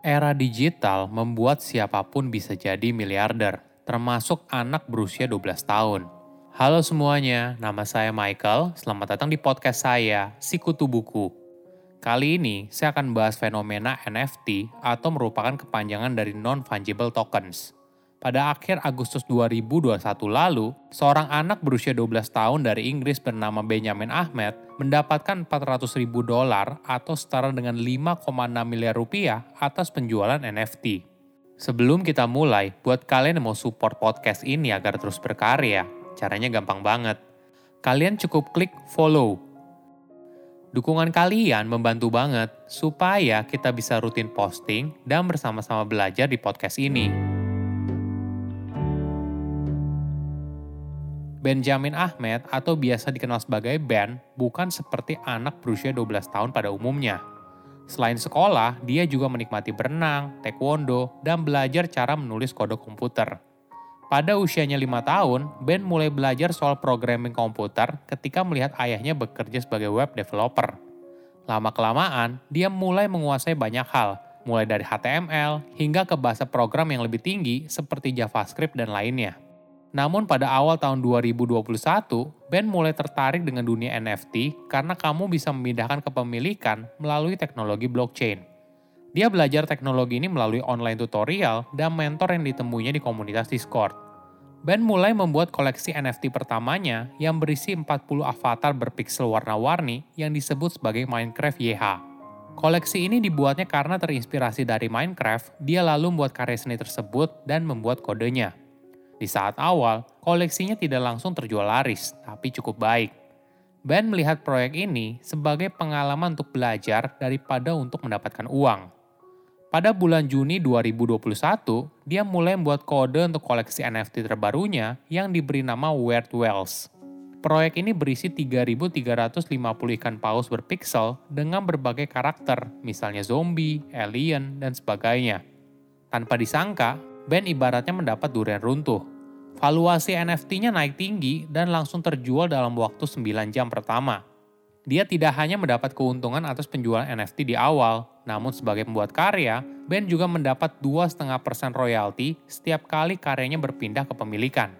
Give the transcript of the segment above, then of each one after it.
Era digital membuat siapa pun bisa jadi miliarder, termasuk anak berusia 12 tahun. Halo semuanya, nama saya Michael. Selamat datang di podcast saya, Sikutu Buku. Kali ini saya akan bahas fenomena NFT atau merupakan kepanjangan dari non-fungible tokens. Pada akhir Agustus 2021 lalu, seorang anak berusia 12 tahun dari Inggris bernama Benjamin Ahmed mendapatkan 400 ribu dolar atau setara dengan 5,6 miliar rupiah atas penjualan NFT. Sebelum kita mulai, buat kalian yang mau support podcast ini agar terus berkarya, caranya gampang banget. Kalian cukup klik follow. Dukungan kalian membantu banget supaya kita bisa rutin posting dan bersama-sama belajar di podcast ini. Benjamin Ahmed atau biasa dikenal sebagai Ben bukan seperti anak berusia 12 tahun pada umumnya. Selain sekolah, dia juga menikmati berenang, taekwondo, dan belajar cara menulis kode komputer. Pada usianya lima tahun, Ben mulai belajar soal programming komputer ketika melihat ayahnya bekerja sebagai web developer. Lama-kelamaan, dia mulai menguasai banyak hal, mulai dari HTML hingga ke bahasa program yang lebih tinggi seperti JavaScript dan lainnya. Namun pada awal tahun 2021, Ben mulai tertarik dengan dunia NFT karena kamu bisa memindahkan kepemilikan melalui teknologi blockchain. Dia belajar teknologi ini melalui online tutorial dan mentor yang ditemuinya di komunitas Discord. Ben mulai membuat koleksi NFT pertamanya yang berisi 40 avatar berpixel warna-warni yang disebut sebagai Minecraft YH. Koleksi ini dibuatnya karena terinspirasi dari Minecraft, dia lalu membuat karya seni tersebut dan membuat kodenya. Di saat awal, koleksinya tidak langsung terjual laris, tapi cukup baik. Ben melihat proyek ini sebagai pengalaman untuk belajar daripada untuk mendapatkan uang. Pada bulan Juni 2021, dia mulai membuat kode untuk koleksi NFT terbarunya yang diberi nama Weird Wells. Proyek ini berisi 3.350 ikan paus berpixel dengan berbagai karakter, misalnya zombie, alien, dan sebagainya. Tanpa disangka, Ben ibaratnya mendapat durian runtuh. Valuasi NFT-nya naik tinggi dan langsung terjual dalam waktu 9 jam pertama. Dia tidak hanya mendapat keuntungan atas penjualan NFT di awal, namun sebagai pembuat karya, Ben juga mendapat 2,5% royalti setiap kali karyanya berpindah ke pemilikan.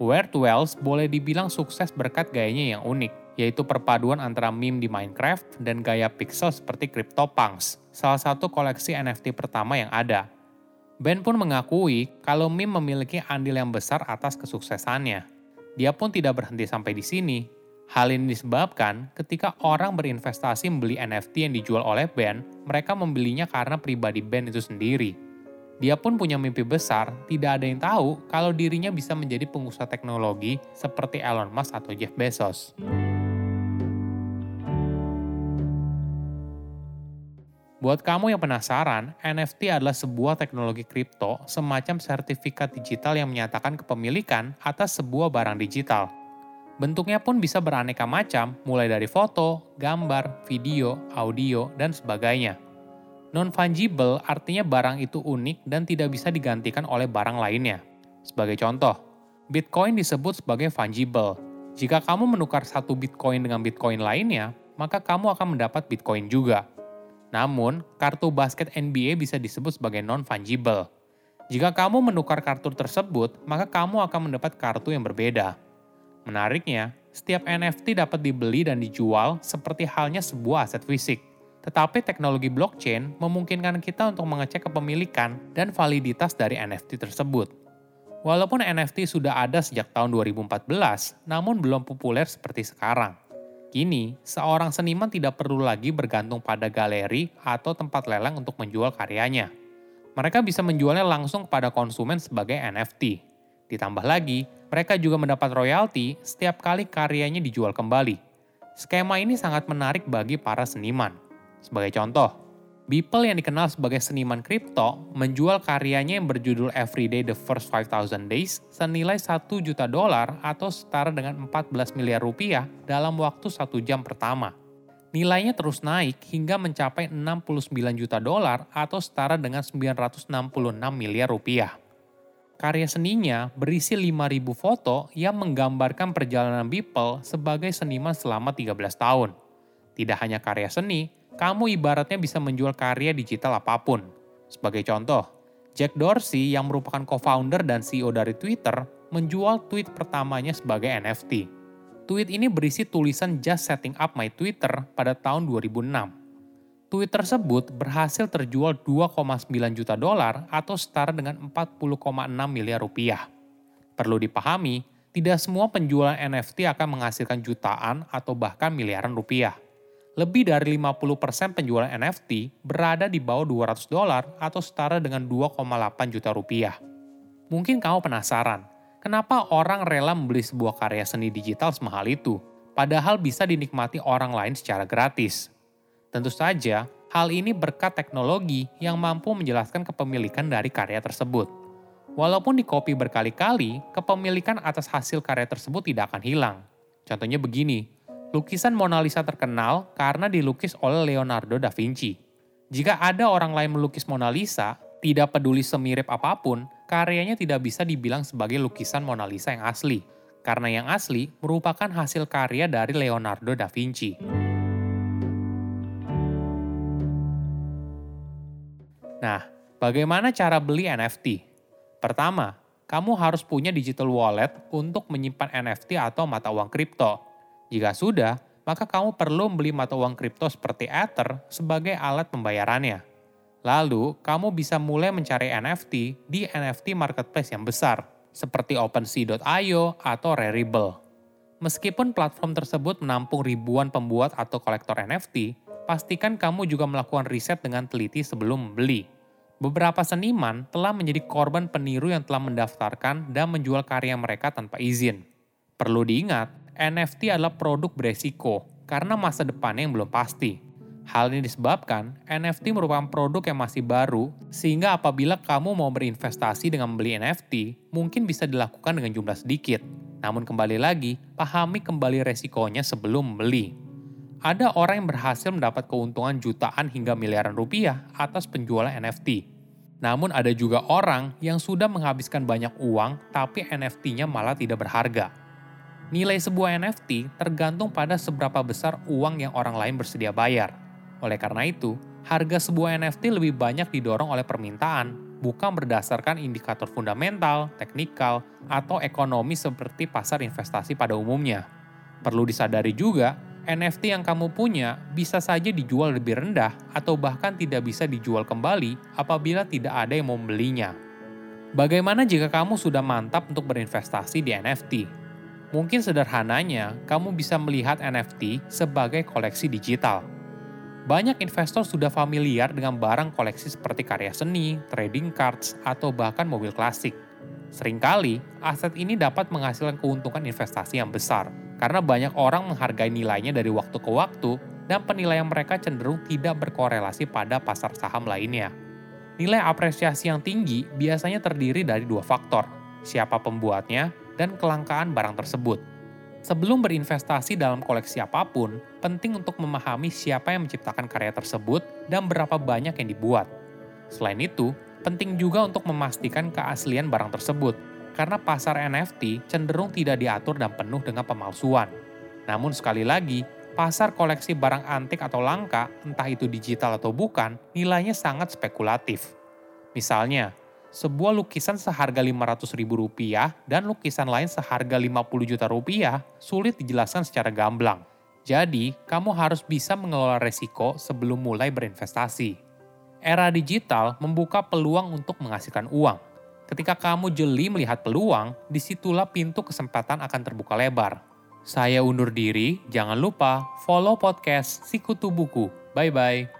Weird Wells boleh dibilang sukses berkat gayanya yang unik, yaitu perpaduan antara meme di Minecraft dan gaya pixel seperti CryptoPunks, salah satu koleksi NFT pertama yang ada. Ben pun mengakui kalau Mim memiliki andil yang besar atas kesuksesannya. Dia pun tidak berhenti sampai di sini. Hal ini disebabkan ketika orang berinvestasi membeli NFT yang dijual oleh Ben, mereka membelinya karena pribadi Ben itu sendiri. Dia pun punya mimpi besar, tidak ada yang tahu kalau dirinya bisa menjadi pengusaha teknologi seperti Elon Musk atau Jeff Bezos. Buat kamu yang penasaran, NFT adalah sebuah teknologi kripto semacam sertifikat digital yang menyatakan kepemilikan atas sebuah barang digital. Bentuknya pun bisa beraneka macam, mulai dari foto, gambar, video, audio, dan sebagainya. Non-fungible artinya barang itu unik dan tidak bisa digantikan oleh barang lainnya. Sebagai contoh, Bitcoin disebut sebagai fungible. Jika kamu menukar satu Bitcoin dengan Bitcoin lainnya, maka kamu akan mendapat Bitcoin juga. Namun, kartu basket NBA bisa disebut sebagai non-fungible. Jika kamu menukar kartu tersebut, maka kamu akan mendapat kartu yang berbeda. Menariknya, setiap NFT dapat dibeli dan dijual seperti halnya sebuah aset fisik. Tetapi teknologi blockchain memungkinkan kita untuk mengecek kepemilikan dan validitas dari NFT tersebut. Walaupun NFT sudah ada sejak tahun 2014, namun belum populer seperti sekarang. Kini, seorang seniman tidak perlu lagi bergantung pada galeri atau tempat lelang untuk menjual karyanya. Mereka bisa menjualnya langsung kepada konsumen sebagai NFT. Ditambah lagi, mereka juga mendapat royalti setiap kali karyanya dijual kembali. Skema ini sangat menarik bagi para seniman. Sebagai contoh, Beeple yang dikenal sebagai seniman kripto menjual karyanya yang berjudul Everyday The First 5000 Days senilai 1 juta dolar atau setara dengan 14 miliar rupiah dalam waktu satu jam pertama. Nilainya terus naik hingga mencapai 69 juta dolar atau setara dengan 966 miliar rupiah. Karya seninya berisi 5.000 foto yang menggambarkan perjalanan Beeple sebagai seniman selama 13 tahun. Tidak hanya karya seni, kamu ibaratnya bisa menjual karya digital apa pun. Sebagai contoh, Jack Dorsey yang merupakan co-founder dan CEO dari Twitter menjual tweet pertamanya sebagai NFT. Tweet ini berisi tulisan Just Setting Up My Twitter pada tahun 2006. Tweet tersebut berhasil terjual 2,9 juta dolar atau setara dengan 40,6 miliar rupiah. Perlu dipahami, tidak semua penjualan NFT akan menghasilkan jutaan atau bahkan miliaran rupiah lebih dari 50% penjualan NFT berada di bawah 200 dolar atau setara dengan 2,8 juta rupiah. Mungkin kamu penasaran, kenapa orang rela membeli sebuah karya seni digital semahal itu, padahal bisa dinikmati orang lain secara gratis? Tentu saja, hal ini berkat teknologi yang mampu menjelaskan kepemilikan dari karya tersebut. Walaupun dikopi berkali-kali, kepemilikan atas hasil karya tersebut tidak akan hilang. Contohnya begini, Lukisan Mona Lisa terkenal karena dilukis oleh Leonardo da Vinci. Jika ada orang lain melukis Mona Lisa, tidak peduli semirip apa pun, karyanya tidak bisa dibilang sebagai lukisan Mona Lisa yang asli, karena yang asli merupakan hasil karya dari Leonardo da Vinci. Nah, bagaimana cara beli NFT? Pertama, kamu harus punya digital wallet untuk menyimpan NFT atau mata uang kripto. Jika sudah, maka kamu perlu membeli mata uang kripto seperti Ether sebagai alat pembayarannya. Lalu, kamu bisa mulai mencari NFT di NFT marketplace yang besar, seperti OpenSea.io atau Rarible. Meskipun platform tersebut menampung ribuan pembuat atau kolektor NFT, pastikan kamu juga melakukan riset dengan teliti sebelum membeli. Beberapa seniman telah menjadi korban peniru yang telah mendaftarkan dan menjual karya mereka tanpa izin. Perlu diingat, NFT adalah produk beresiko karena masa depannya yang belum pasti. Hal ini disebabkan NFT merupakan produk yang masih baru, sehingga apabila kamu mau berinvestasi dengan membeli NFT, mungkin bisa dilakukan dengan jumlah sedikit. Namun kembali lagi, pahami kembali resikonya sebelum membeli. Ada orang yang berhasil mendapat keuntungan jutaan hingga miliaran rupiah atas penjualan NFT. Namun ada juga orang yang sudah menghabiskan banyak uang tapi NFT-nya malah tidak berharga. Nilai sebuah NFT tergantung pada seberapa besar uang yang orang lain bersedia bayar. Oleh karena itu, harga sebuah NFT lebih banyak didorong oleh permintaan, bukan berdasarkan indikator fundamental, teknikal, atau ekonomi seperti pasar investasi pada umumnya. Perlu disadari juga, NFT yang kamu punya bisa saja dijual lebih rendah atau bahkan tidak bisa dijual kembali apabila tidak ada yang membelinya. Bagaimana jika kamu sudah mantap untuk berinvestasi di NFT? Mungkin sederhananya, kamu bisa melihat NFT sebagai koleksi digital. Banyak investor sudah familiar dengan barang koleksi seperti karya seni, trading cards, atau bahkan mobil klasik. Seringkali, aset ini dapat menghasilkan keuntungan investasi yang besar, karena banyak orang menghargai nilainya dari waktu ke waktu, dan penilaian mereka cenderung tidak berkorelasi pada pasar saham lainnya. Nilai apresiasi yang tinggi biasanya terdiri dari dua faktor, siapa pembuatnya dan kelangkaan barang tersebut. Sebelum berinvestasi dalam koleksi apa pun, penting untuk memahami siapa yang menciptakan karya tersebut dan berapa banyak yang dibuat. Selain itu, penting juga untuk memastikan keaslian barang tersebut, karena pasar NFT cenderung tidak diatur dan penuh dengan pemalsuan. Namun sekali lagi, pasar koleksi barang antik atau langka, entah itu digital atau bukan, nilainya sangat spekulatif. Misalnya, sebuah lukisan seharga 500 ribu rupiah dan lukisan lain seharga 50 juta rupiah sulit dijelaskan secara gamblang. Jadi, kamu harus bisa mengelola resiko sebelum mulai berinvestasi. Era digital membuka peluang untuk menghasilkan uang. Ketika kamu jeli melihat peluang, di situlah pintu kesempatan akan terbuka lebar. Saya undur diri, jangan lupa follow podcast Sikutu Buku. Bye-bye.